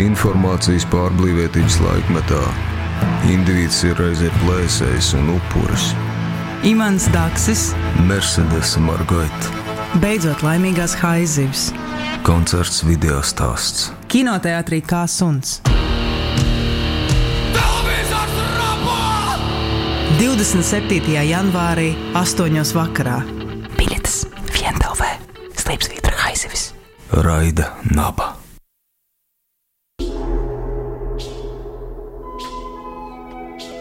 Informācijas pārblīvētības laikmetā indivīds ir reizē plēsējs un upuris. Imants Daksis, Mercedes Margaita, beidzot laimīgās haizivs. koncerts video stāsts. Kinoteātrī kā suns. 27. janvārī, 8. vakarā. Biļetes Vientelvē, Slipsvītra Haizivis. Raida Naba.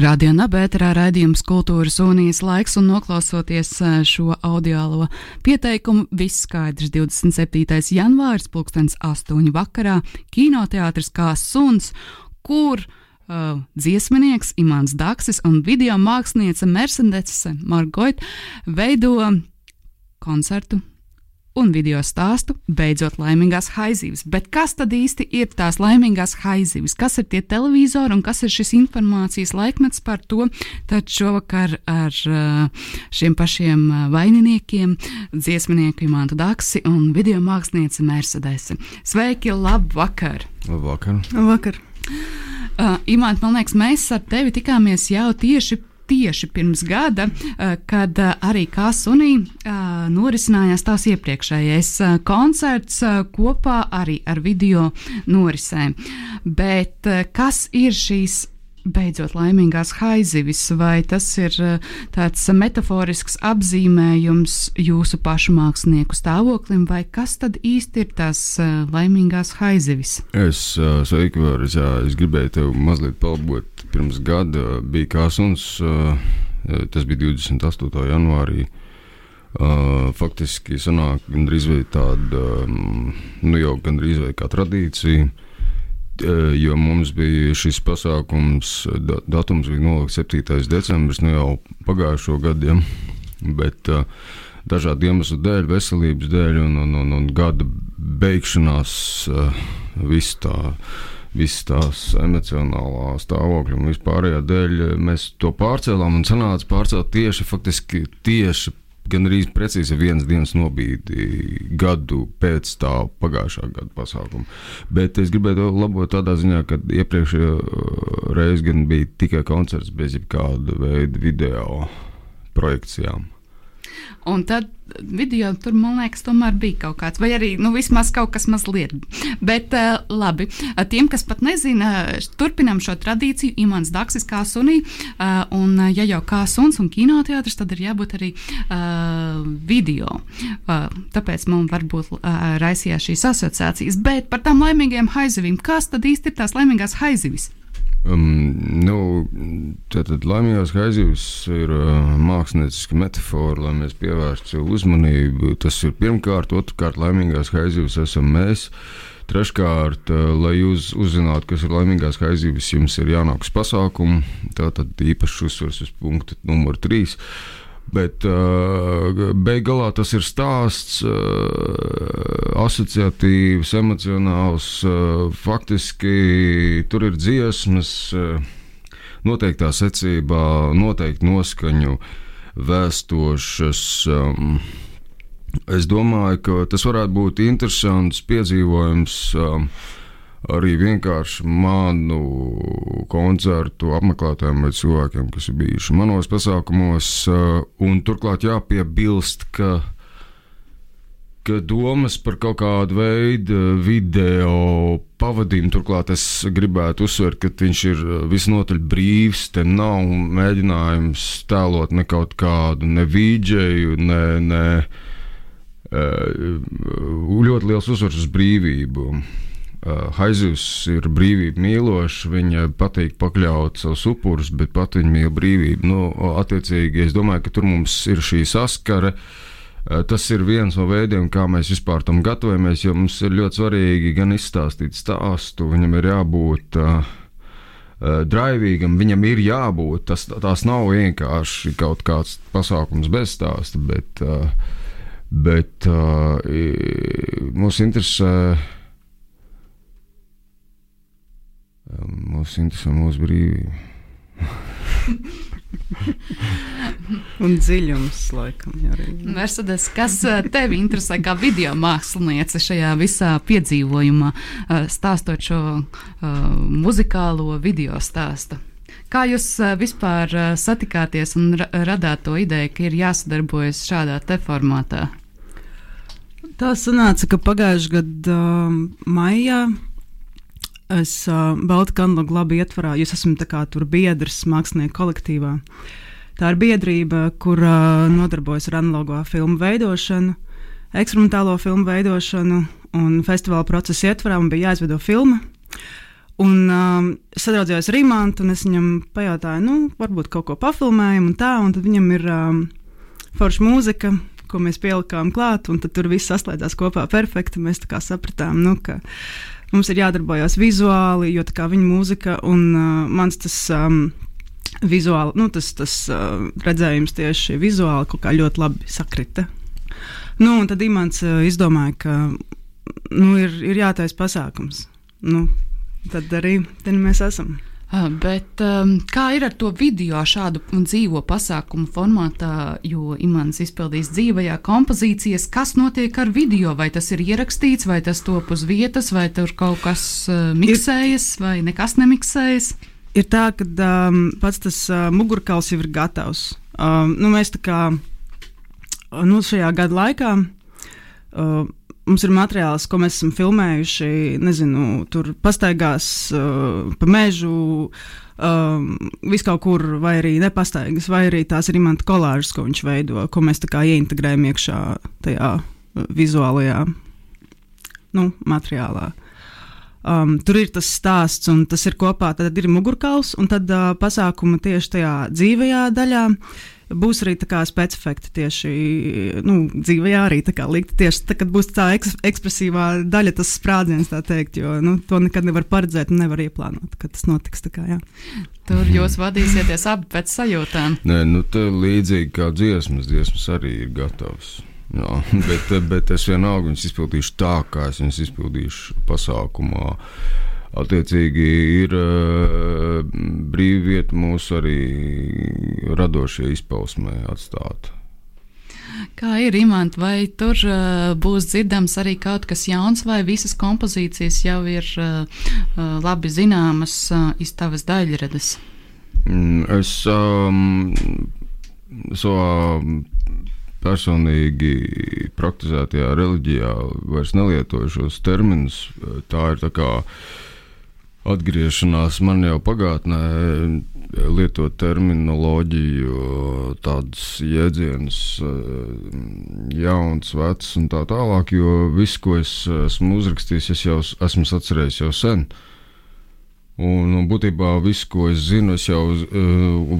Radio Nabērā raidījums Kultūras unijas laiks un noklausoties šo audiālo pieteikumu, viss skaidrs 27. janvāris, pulkstens 8. vakarā, kinoteātris kā suns, kur uh, dziesminieks Imants Daksis un video mākslinieca Mercedes Margoit veido koncertu un video stāstu beidzot laimīgās haizīves. Bet kas tad īsti ir tās laimīgās haizīves? Kas ir tie televizori un kas ir šis informācijas laikmets par to? Tad šovakar ar uh, šiem pašiem uh, vaininiekiem, dziesminieku Imantu Daksi un video mākslinieci Mercedes. Sveiki, labvakar! Labvakar! Vakar. Uh, Imants, man liekas, mēs ar tevi tikāmies jau tieši tieši pirms gada, eh, kad eh, arī Kasunī eh, norisinājās tās iepriekšējais koncerts kopā arī ar video norisēm. Bet kas ir šīs beidzot laimīgās haizivis, vai tas ir tāds metaforisks apzīmējums jūsu pašu mākslinieku stāvoklim, vai kas tad īsti ir tās laimīgās haizivis? Es sveiki, vēlreiz. Jā, es gribēju tev mazliet palabot. Pirms gada bija kā suns, tas bija 28. janvārī. Faktiski sanāk gandrīz vai tāda, nu jau gandrīz vai kā tradīcija jo mums bija šis pasākums, datums bija nolikts 7. decembris, nu jau pagājušo gadu, ja? bet uh, dažādu iemeslu dēļ, veselības dēļ un, un, un, un gada beigšanās, uh, viss tā. Visas tās emocionālā stāvokļa un vispārējā dēļ mēs to pārcēlām un sanāca pārcelt tieši, faktiski tieši gan arī precīzi viens dienas nobīdi gadu pēc tā pagājušā gada pasākuma. Bet es gribēju labot tādā ziņā, ka iepriekšējā reizē gan bija tikai koncerts bez jebkāda veida video projekcijām. Un tad video tur, man liekas, tomēr bija kaut kāds, vai arī nu, vismaz kaut kas mazliet. Bet uh, labi, tiem, kas pat nezina, turpinām šo tradīciju. Imants Daksis kā sunī, uh, un ja jau kā suns un kinoteātris, tad ir jābūt arī uh, video. Tāpēc man varbūt raisījās šīs asociācijas. Bet par tām laimīgajām haizivīm, kas tad īsti ir tās laimīgās haizivis? Um, nu, Tātad laimīgās haizivs ir uh, mākslinieciska metāfora, lai mēs pievērstu uzmanību. Tas ir pirmkārt, otrkārt, laimīgās haizivs esam mēs. Treškārt, uh, lai jūs uzzinātu, kas ir laimīgās haizivs, jums ir jānāk uz pasākumu. Tātad īpašs uzsvers uz punktu numur 3. Bet uh, beigās tas ir stāsts, uh, asociatīvs, emocionāls. Uh, faktiski tur ir dziesmas, uh, noteiktā secībā, noteikti noskaņu vēstošas. Um, es domāju, ka tas varētu būt interesants piedzīvojums. Um, arī vienkārši manu koncertu apmeklētājiem vai cilvēkiem, kas ir bijuši manos pasākumos. Un turklāt jāpiebilst, ka, ka domas par kaut kādu veidu video pavadījumu, turklāt es gribētu uzsvert, ka viņš ir visnotaļ brīvs. Te nav mēģinājums tēlot ne kaut kādu ne vīdžeju, ne. ne ļoti liels uzsvars uz brīvību. Uh, Haizivs ir brīvība mīloša, viņa patīk pakļaut savus upurus, bet pat viņa mīl brīvību. Nu, attiecīgi, es domāju, ka tur mums ir šī saskara. Uh, tas ir viens no veidiem, kā mēs vispār tam gatavojamies, jo mums ir ļoti svarīgi gan izstāstīt stāstu, viņam ir jābūt uh, uh, drivīgam, viņam ir jābūt. Tas, tās nav vienkārši kaut kāds pasākums bez stāsta, bet, uh, bet uh, mūs interesē. Mūs interesē mūsu brīvība. Un dziļums, laikam, arī. Mercedes, kas eh, tevi interesē kā video māksliniece šajā visā piedzīvojumā, eh, stāstot šo uh, muzikālo video stāstu? Kā jūs vispār satikāties un ra radāt to ideju, ka ir jāsadarbojas šādā te formātā? Tā sanāca, ka pagājušā gada uh, maijā es uh, Baltu kanālu labi ietvarā, jūs esat tur biedrs mākslinieku kolektīvā. Tā ir biedrība, kur uh, nodarbojas ar analogo filmu veidošanu, eksperimentālo filmu veidošanu, un festivāla procesa ietvarā man bija jāizveido filma. Un um, es sadraudzējos ar Rīmantu, un es viņam pajautāju, nu, varbūt kaut ko pafilmējam, un tā, un tad viņam ir um, forša mūzika, ko mēs pielikām klāt, un tad tur viss saslēdzās kopā perfekti. Mēs tā kā sapratām, nu, ka mums ir jādarbojas vizuāli, jo tā kā viņa mūzika un uh, mans tas. Um, Vizuāli, nu, tas, tas uh, redzējums tieši vizuāli kaut kā ļoti labi sakrita. Nu, un tad Imants uh, izdomāja, ka nu, ir, ir jātaisa pasākums. Nu, tad arī mēs esam. Uh, bet um, kā ir ar to video šādu dzīvo pasākumu formātā, jo Imants izpildīs dzīvajā kompozīcijas, kas notiek ar video? Vai tas ir ierakstīts, vai tas top uz vietas, vai tur kaut kas uh, miksējas, vai nekas nemiksējas? Ir tā, ka um, pats tas uh, mugurkauls jau ir gatavs. Um, nu, mēs tā kā nu, šajā gada laikā. Uh, mums ir materiāls, ko mēs esam filmējuši. Nezinu, tur pastaigās uh, pa mežu, um, vis kaut kur, vai arī nepastaigas, vai arī tās ir imanta kolāžas, ko viņš veido, ko mēs tā kā ieintegrējam iekšā tajā vizuālajā nu, materiālā. Um, tur ir tas stāsts, un tas ir kopā. Tad ir mugurkauls, un tad uh, pasākuma tieši tajā dzīvajā daļā būs arī specifekti tieši nu, dzīvajā, arī likt tieši tā, kad būs tā eks, ekspresīvā daļa, tas sprādziens, tā teikt, jo nu, to nekad nevar paredzēt un nevar ieplānot, ka tas notiks. Kā, jā. Tur jūs vadīsieties abi pēc sajūtām. Nē, nu, tā līdzīgi kā dziesmas, dziesmas arī ir gatavas. Jā, bet, bet es vienalga viņus izpildīšu tā, kā es viņus izpildīšu pasākumā. Attiecīgi ir uh, brīva vieta mūsu arī radošajai izpausmē atstāt. Kā ir imants, vai tur uh, būs dzirdams arī kaut kas jauns, vai visas kompozīcijas jau ir uh, uh, labi zināmas uh, iz tavas daļradas? Mm, es um, savā personīgi praktizētajā reliģijā vairs nelietoju šos terminus. Tā ir tā kā atgriešanās man jau pagātnē, lietot terminoloģiju, tādus jēdzienus, jauns, vecs un tā tālāk, jo viss, ko es esmu uzrakstījis, es jau esmu atcerējis jau sen. Un, un būtībā viss, ko es zinu, es jau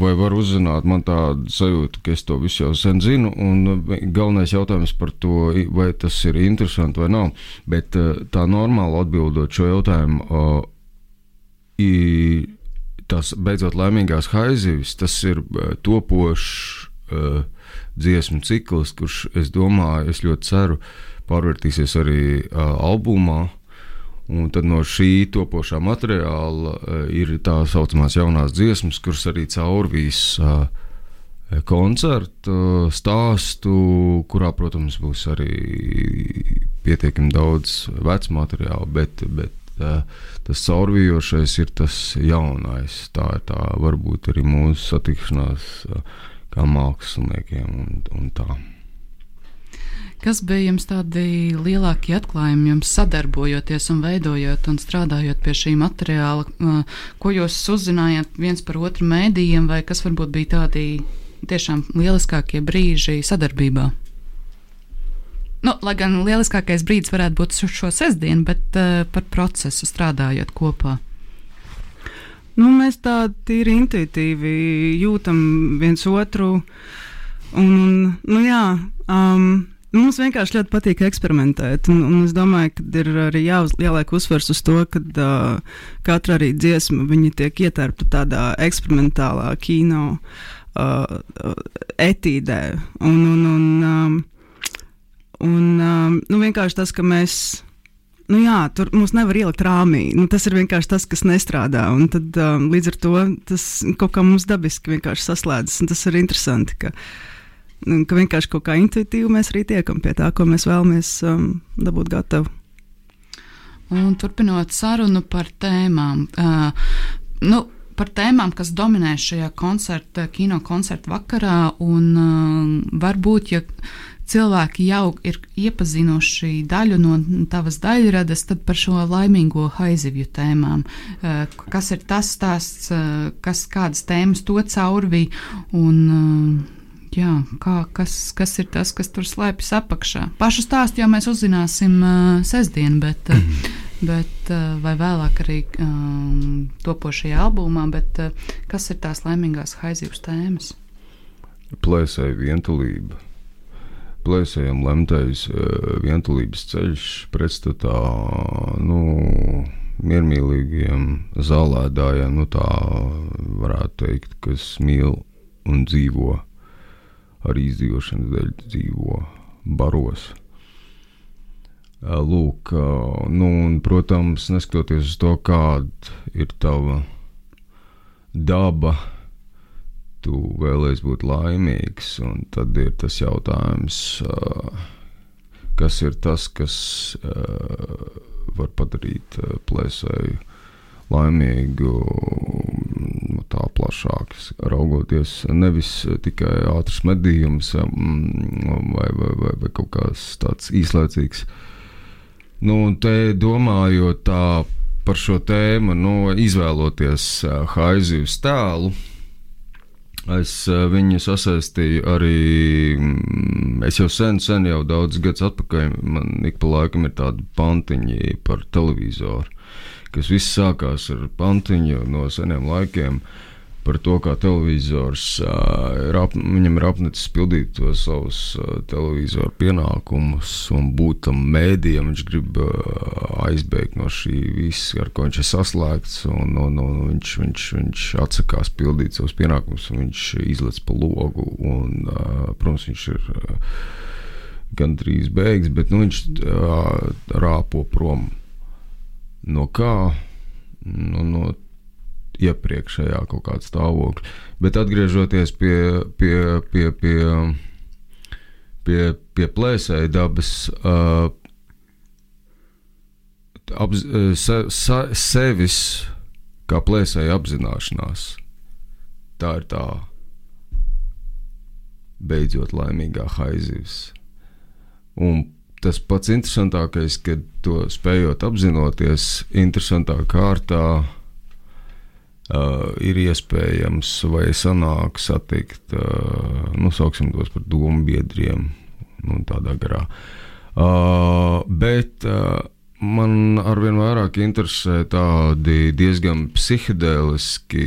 vai varu uzzināt, man tāda sajūta, ka es to visu jau sen zinu. Un galvenais jautājums par to, vai tas ir interesanti vai nav. Bet tā normāli atbildot šo jautājumu, tas beidzot laimīgās haizivis, tas ir uh, topošs uh, dziesmu cikls, kurš, es domāju, es ļoti ceru, pārvērtīsies arī uh, albumā. Un tad no šī topošā materiāla uh, ir tā saucamās jaunās dziesmas, kuras arī caurvīs uh, koncertu stāstu, kurā, protams, būs arī pietiekami daudz vecu materiālu, bet, bet uh, tas caurvījošais ir tas jaunais. Tā ir tā varbūt arī mūsu satikšanās kā māksliniekiem un, un tā. Kas bija jums tādi lielākie atklājumi, jums sadarbojoties un veidojot un strādājot pie šī materiāla, ko jūs uzzinājāt viens par otru mēdījiem, vai kas varbūt bija tādi tiešām lieliskākie brīži sadarbībā? Nu, lai gan lieliskākais brīdis varētu būt šo sestdienu, bet uh, par procesu strādājot kopā. Nu, mēs tā tīri intuitīvi jūtam viens otru. Un, un, nu, jā, um, Mums vienkārši ļoti patīk eksperimentēt, un, un es domāju, ka ir arī jāuz, jāliek uzsvers uz to, ka uh, katra arī dziesma tiek ietērpta tādā eksperimentālā kino uh, etīdē. Un, un, un, um, un um, nu, vienkārši tas, ka mēs nu jā, tur mums nevar ielikt rāmī. Nu, tas ir vienkārši tas, kas nestrādā. Un tad, um, līdz ar to tas kaut kā mums dabiski vienkārši saslēdzas. Tas ir interesanti, ka ka vienkārši kaut kā intuitīvi mēs arī tiekam pie tā, ko mēs vēlamies um, dabūt gatavu. Un turpinot sarunu par tēmām. Uh, nu, par tēmām, kas dominē šajā koncerta, kino koncerta vakarā. Un, uh, varbūt, ja cilvēki jau ir iepazinuši daļu no tavas daļradas, tad par šo laimīgo haizivju tēmām. Uh, kas ir tas stāsts, uh, kas kādas tēmas to caurvīja? Uh, jā, kā, kas, kas ir tas, kas tur slēpjas apakšā. Pašu stāstu jau mēs uzzināsim sestdien, bet, bet uh, vai vēlāk arī um, topošajā albumā, bet uh, kas ir tās laimīgās haizivs tēmas? Plēsēja vientulība. Plēsējam lemtais uh, vientulības ceļš pretstatā, nu, miermīlīgiem zālēdājiem, nu tā varētu teikt, kas mīl un dzīvo arī izdzīvošanas dēļ dzīvo baros. Lūk, nu, un, protams, neskatoties uz to, kāda ir tava daba, tu vēlēsies būt laimīgs. Tad ir tas jautājums, kas ir tas, kas var padarīt plēsēju laimīgu, nu, tā plašāk raugoties. Nevis tikai ātrs medījums mm, vai, vai, vai, vai kaut kas tāds īslaicīgs. Nu, te domājot tā par šo tēmu, nu, izvēloties haizivs tēlu. Es viņu sasaistīju arī. Mm, es jau sen, sen, jau daudz gadus atpakaļ, man ik pa laikam ir tādi pantiņi par televizoru kas viss sākās ar pantiņu no seniem laikiem. Par to, kā televizors ir ap, ir apnicis pildīt tos savus televizoru pienākumus un būt tam mēdījam. Viņš grib aizbēgt no šī visa, ar ko viņš ir saslēgts. Un, un, un viņš, viņš, viņš atsakās pildīt savus pienākumus, un viņš izlec pa logu. Un, protams, viņš ir gandrīz beigas, bet nu, viņš rāpo prom no kā? Nu, no iepriekšējā kaut kāda stāvokļa. Bet atgriežoties pie, pie, pie, pie, pie, pie plēsēja dabas, uh, apz, se, se, sevis kā plēsēja apzināšanās, tā ir tā beidzot laimīgā haizivs. Un tas pats interesantākais, kad to spējot apzinoties, interesantā kārtā uh, ir iespējams vai sanāk satikt, uh, nu, sauksim tos par domu biedriem, nu, tādā garā. Uh, bet uh, man arvien vairāk interesē tādi diezgan psihedēliski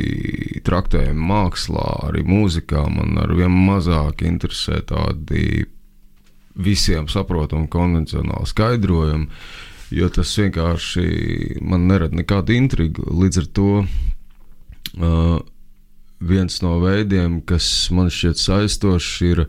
traktējumi mākslā, arī mūzikā. Man arvien mazāk interesē tādi visiem saprotamu konvencionālu skaidrojumu, jo tas vienkārši man nerada nekādu intrigu. Līdz ar to uh, viens no veidiem, kas man šķiet saistošs, ir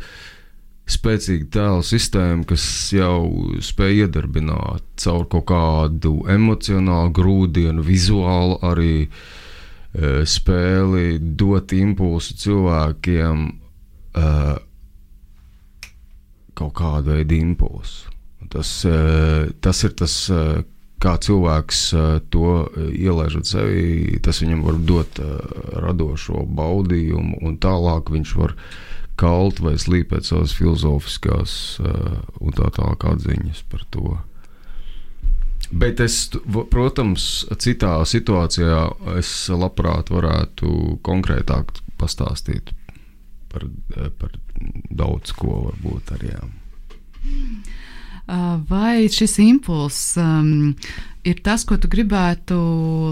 spēcīga tēla sistēma, kas jau spēj iedarbināt caur kaut kādu emocionālu grūdienu, vizuālu arī uh, spēli, dot impulsu cilvēkiem. Uh, kaut kādu veidu impulsu. Tas, eh, tas ir tas, kā cilvēks to ielaižot sevī, tas viņam var dot radošo baudījumu, un tālāk viņš var kalt vai slīpēt savas filozofiskās un tā tālāk atziņas par to. Bet es, protams, citā situācijā es labprāt varētu konkrētāk pastāstīt par, par daudz ko varbūt arī. Jā. Vai šis impulss um, ir tas, ko tu gribētu,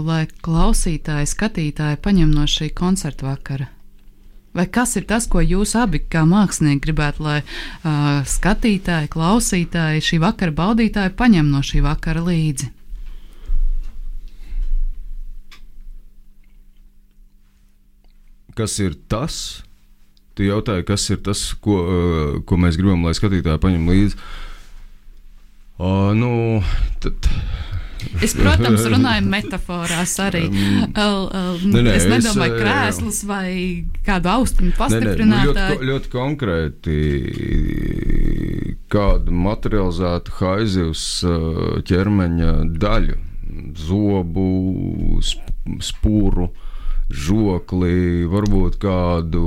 lai klausītāji, skatītāji paņem no šī koncerta vakara? Vai kas ir tas, ko jūs abi kā mākslinieki gribētu, lai uh, skatītāji, klausītāji, šī vakara baudītāji paņem no šī vakara līdzi? Kas ir tas? Tu jautāji, kas ir tas, ko, uh, ko mēs gribam, lai skatītāji paņem līdzi? Uh, nu, tad, Es, protams, runāju metaforās arī. Um, El, el, ne, ne, es nedomāju eh, krēslus vai kādu Nē, nē, nu, pastiprinātāju. ļoti, ko- ļoti konkrēti, kādu materializētu haizivs uh, ķermeņa daļu, zobu, sp- spūru, žokli, varbūt kādu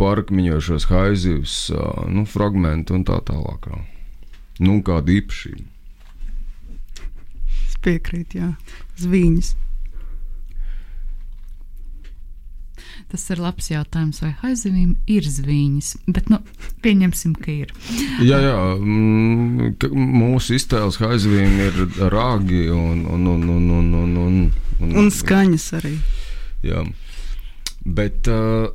pārkmiņošos haizivs uh, nu, fragmentu un tā tālāk. Nu, kādu īpašību. Es piekrītu, jā. Zvīņas. Tas ir labs jautājums, vai haizivīm ir zvīņas. Bet, nu, pieņemsim, ka ir. Jā, jā mm, mūsu iztēles haizivīm ir rāgi un, un, un, un, un, un, un, un, Un skaņas arī. Jā. Bet uh,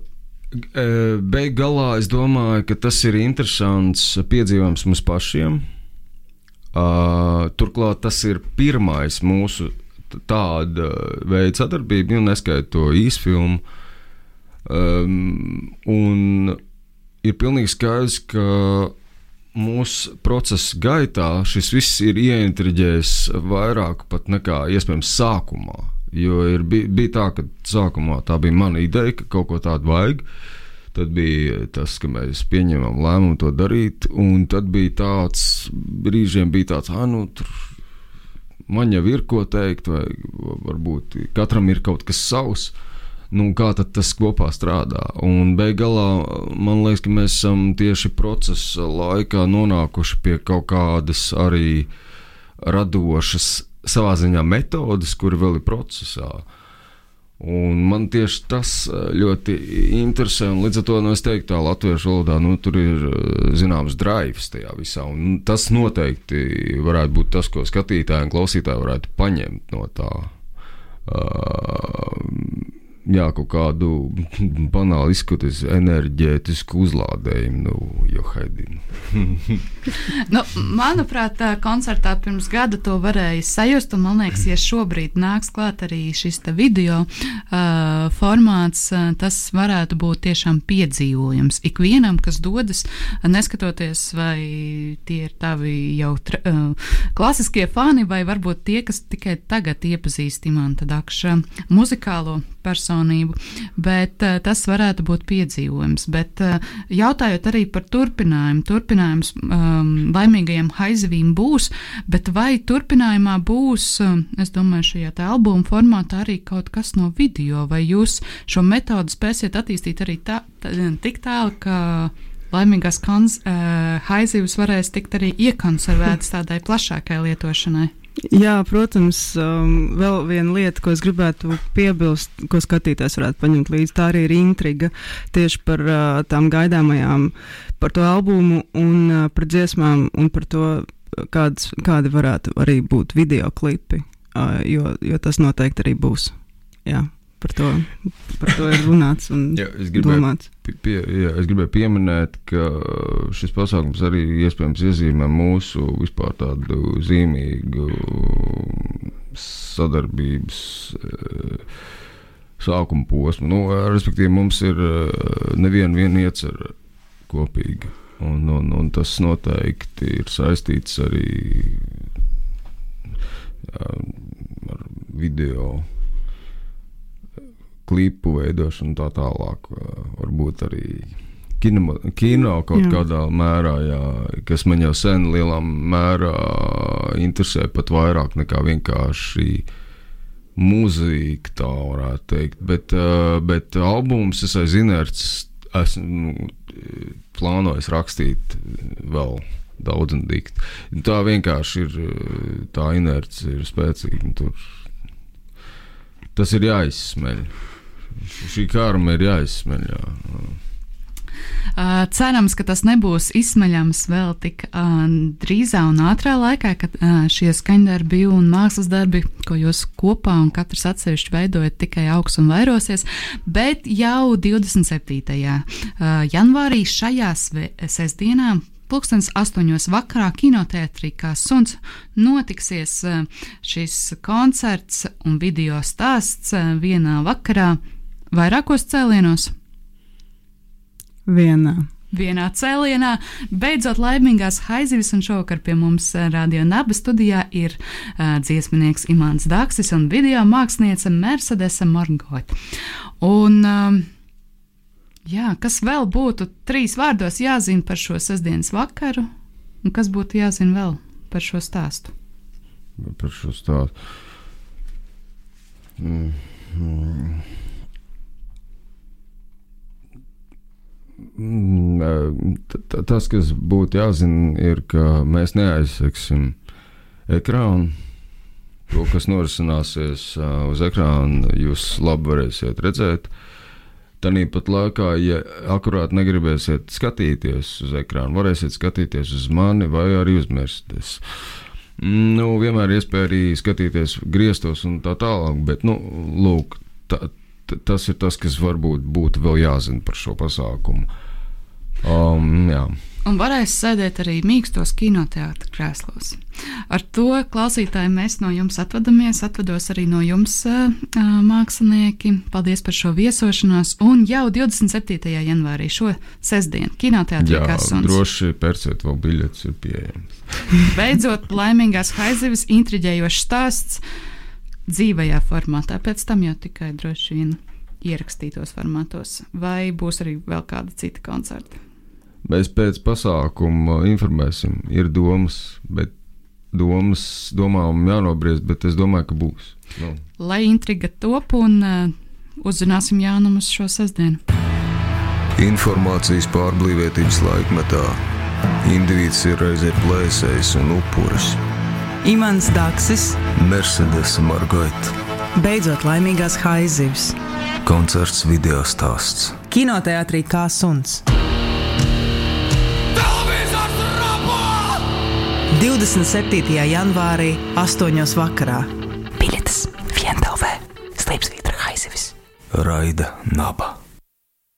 beig galā es domāju, ka tas ir interesants piedzīvojums mums pašiem. Uh, turklāt tas ir pirmais mūsu tāda veida sadarbība, nu, neskaitot to īsfilmu. Um, un ir pilnīgi skaidrs, ka mūsu procesa gaitā šis viss ir ieintriģējis vairāk pat nekā iespējams sākumā. Jo ir, bija, bija tā, ka sākumā tā bija mana ideja, ka kaut ko tādu vajag. Tad bija tas, ka mēs pieņēmām lēmumu to darīt, un tad bija tāds brīžiem, bija tāds, ah, nu, tur man jau ir ko teikt, vai varbūt katram ir kaut kas savs. Nu, kā tas kopā strādā? Un beigās man liekas, ka mēs esam tieši procesa laikā nonākuši pie kaut kādas arī radošas, savā ziņā metodes, kuri vēl ir procesā. Un man tieši tas eh, ļoti interesē, un līdz ar to nu, es teiktu, tā latviešu valodā nu, tur ir eh, zināms drives tajā visā. Un tas noteikti varētu būt tas, ko skatītāji un klausītāji varētu paņemt no tā. Uh, jā, kaut kādu banālu izskatīt, enerģētisku uzlādējumu, nu, jo haidinu. Nu, manuprāt, tā koncertā pirms gada to varēja sajust. un Man liekas, ja šobrīd nāks klāt arī šis video uh, formāts, uh, tas varētu būt tiešām piedzīvojums. Ikvienam, kas dodas, neskatoties, vai tie ir tavi jau tra, uh, klasiskie fani, vai varbūt tie, kas tikai tagad iepazīst Imanta Dakša muzikālo personību, bet uh, tas varētu būt piedzīvojums. Bet uh, jautājot arī par turpinājumu, turpinājums um, laimīgajam haizivīm būs, bet vai turpinājumā būs, um, es domāju, šajā tā albuma formātā arī kaut kas no video, vai jūs šo metodu spēsiet attīstīt arī tā, tā, tik tālu, ka laimīgās kanz, uh, haizivs varēs tikt arī iekonservētas tādai plašākai lietošanai? Jā, protams, um, vēl viena lieta, ko es gribētu piebilst, ko skatītājs varētu paņemt līdzi, tā arī ir intriga tieši par uh, tām gaidāmajām, par to albumu un uh, par dziesmām un par to, kāds, kādi varētu arī būt video klipi, uh, jo, jo tas noteikti arī būs. Jā, par to, par to ir runāts un Jā, es gribēju domāts. Pie, jā, es gribēju pieminēt, ka šis pasākums arī iespējams iezīmē mūsu vispār tādu zīmīgu sadarbības eh, sākuma posmu. Nu, respektīvi, mums ir eh, neviena viena iecerē kopīga. Un, un, un tas noteikti ir saistīts arī jā, ar video klipu veidošanu tā tālāk. Varbūt arī kino, kino kaut Jā. kādā mērā, jā, kas man jau sen lielā mērā interesē pat vairāk nekā vienkārši mūzika, tā varētu teikt. Bet, uh, bet albums es aiz inerces esmu nu, plānojis rakstīt vēl daudz un dikti. Tā vienkārši ir, tā inerce ir spēcīga. Tur, tas ir jāizsmeļ. Šī karma ir jāizsmeļ. Jā. Uh, cerams, ka tas nebūs izsmeļams vēl tik uh, drīzā un ātrā laikā, kad uh, šie skaņdarbi un mākslas darbi, ko jūs kopā un katrs atsevišķi veidojat, tikai augs un vairosies. Bet jau 27. Uh, janvārī šajā sestdienā Pūkstens astoņos vakarā kinoteātrī kā suns notiksies šis koncerts un video stāsts vienā vakarā vairākos cēlienos. Vienā. Vienā cēlienā, beidzot laimīgās haizivis, un šovakar pie mums radio naba studijā ir uh, dziesminieks Imants Daksis un video māksliniece Mercedesa Morgot. Un, uh, jā, kas vēl būtu trīs vārdos jāzina par šo sestdienas vakaru, un kas būtu jāzina vēl par šo stāstu? Par šo stāstu. Mm. Mm. Tas, kas būtu jāzina, ir, ka mēs neaizseksim ekrānu. To, kas norisināsies uz ekrāna, jūs labi varēsiet redzēt. Tāpat laikā, ja akurāt negribēsiet skatīties uz ekrānu, varēsiet skatīties uz mani vai arī uzmirsties. Nu, vienmēr ir iespēja arī skatīties griestos un tā tālāk, bet, nu, lūk, tā, tas ir tas, kas varbūt būtu vēl jāzina par šo pasākumu. Um, jā. Un varēs sēdēt arī mīkstos kinoteātris krēslos. Ar to klausītāji mēs no jums atvadamies. Atvados arī no jums, mākslinieki. Paldies par šo viesošanos. Un jau 27. janvārī, šo sestdienu, kinoteātrī Kasons. Droši pērciet vēl biļetes, ir pieejams. Beidzot, laimīgās haizivis, intriģējošs stāsts dzīvajā formātā, pēc tam jau tikai droši vien ierakstītos formātos, vai būs arī vēl kādi citi koncerti? Mēs pēc pasākuma informēsim, ir domas, bet domas, domām jānobriest, bet es domāju, ka būs. Nu. Lai intriga top un uh, uzzināsim jaunumus šo sestdienu. Informācijas pārblīvētības laikmetā indivīds ir reizē plēsējs un upuris. Imants Daksis, Mercedes Margaita. Beidzot laimīgās haizivs. Koncerts video stāsts. Kinoteātrī kā suns. 27. janvārī, 8. vakarā. Biļetes Vientelvē, Slīpsvītra Haizivis. Raida Naba.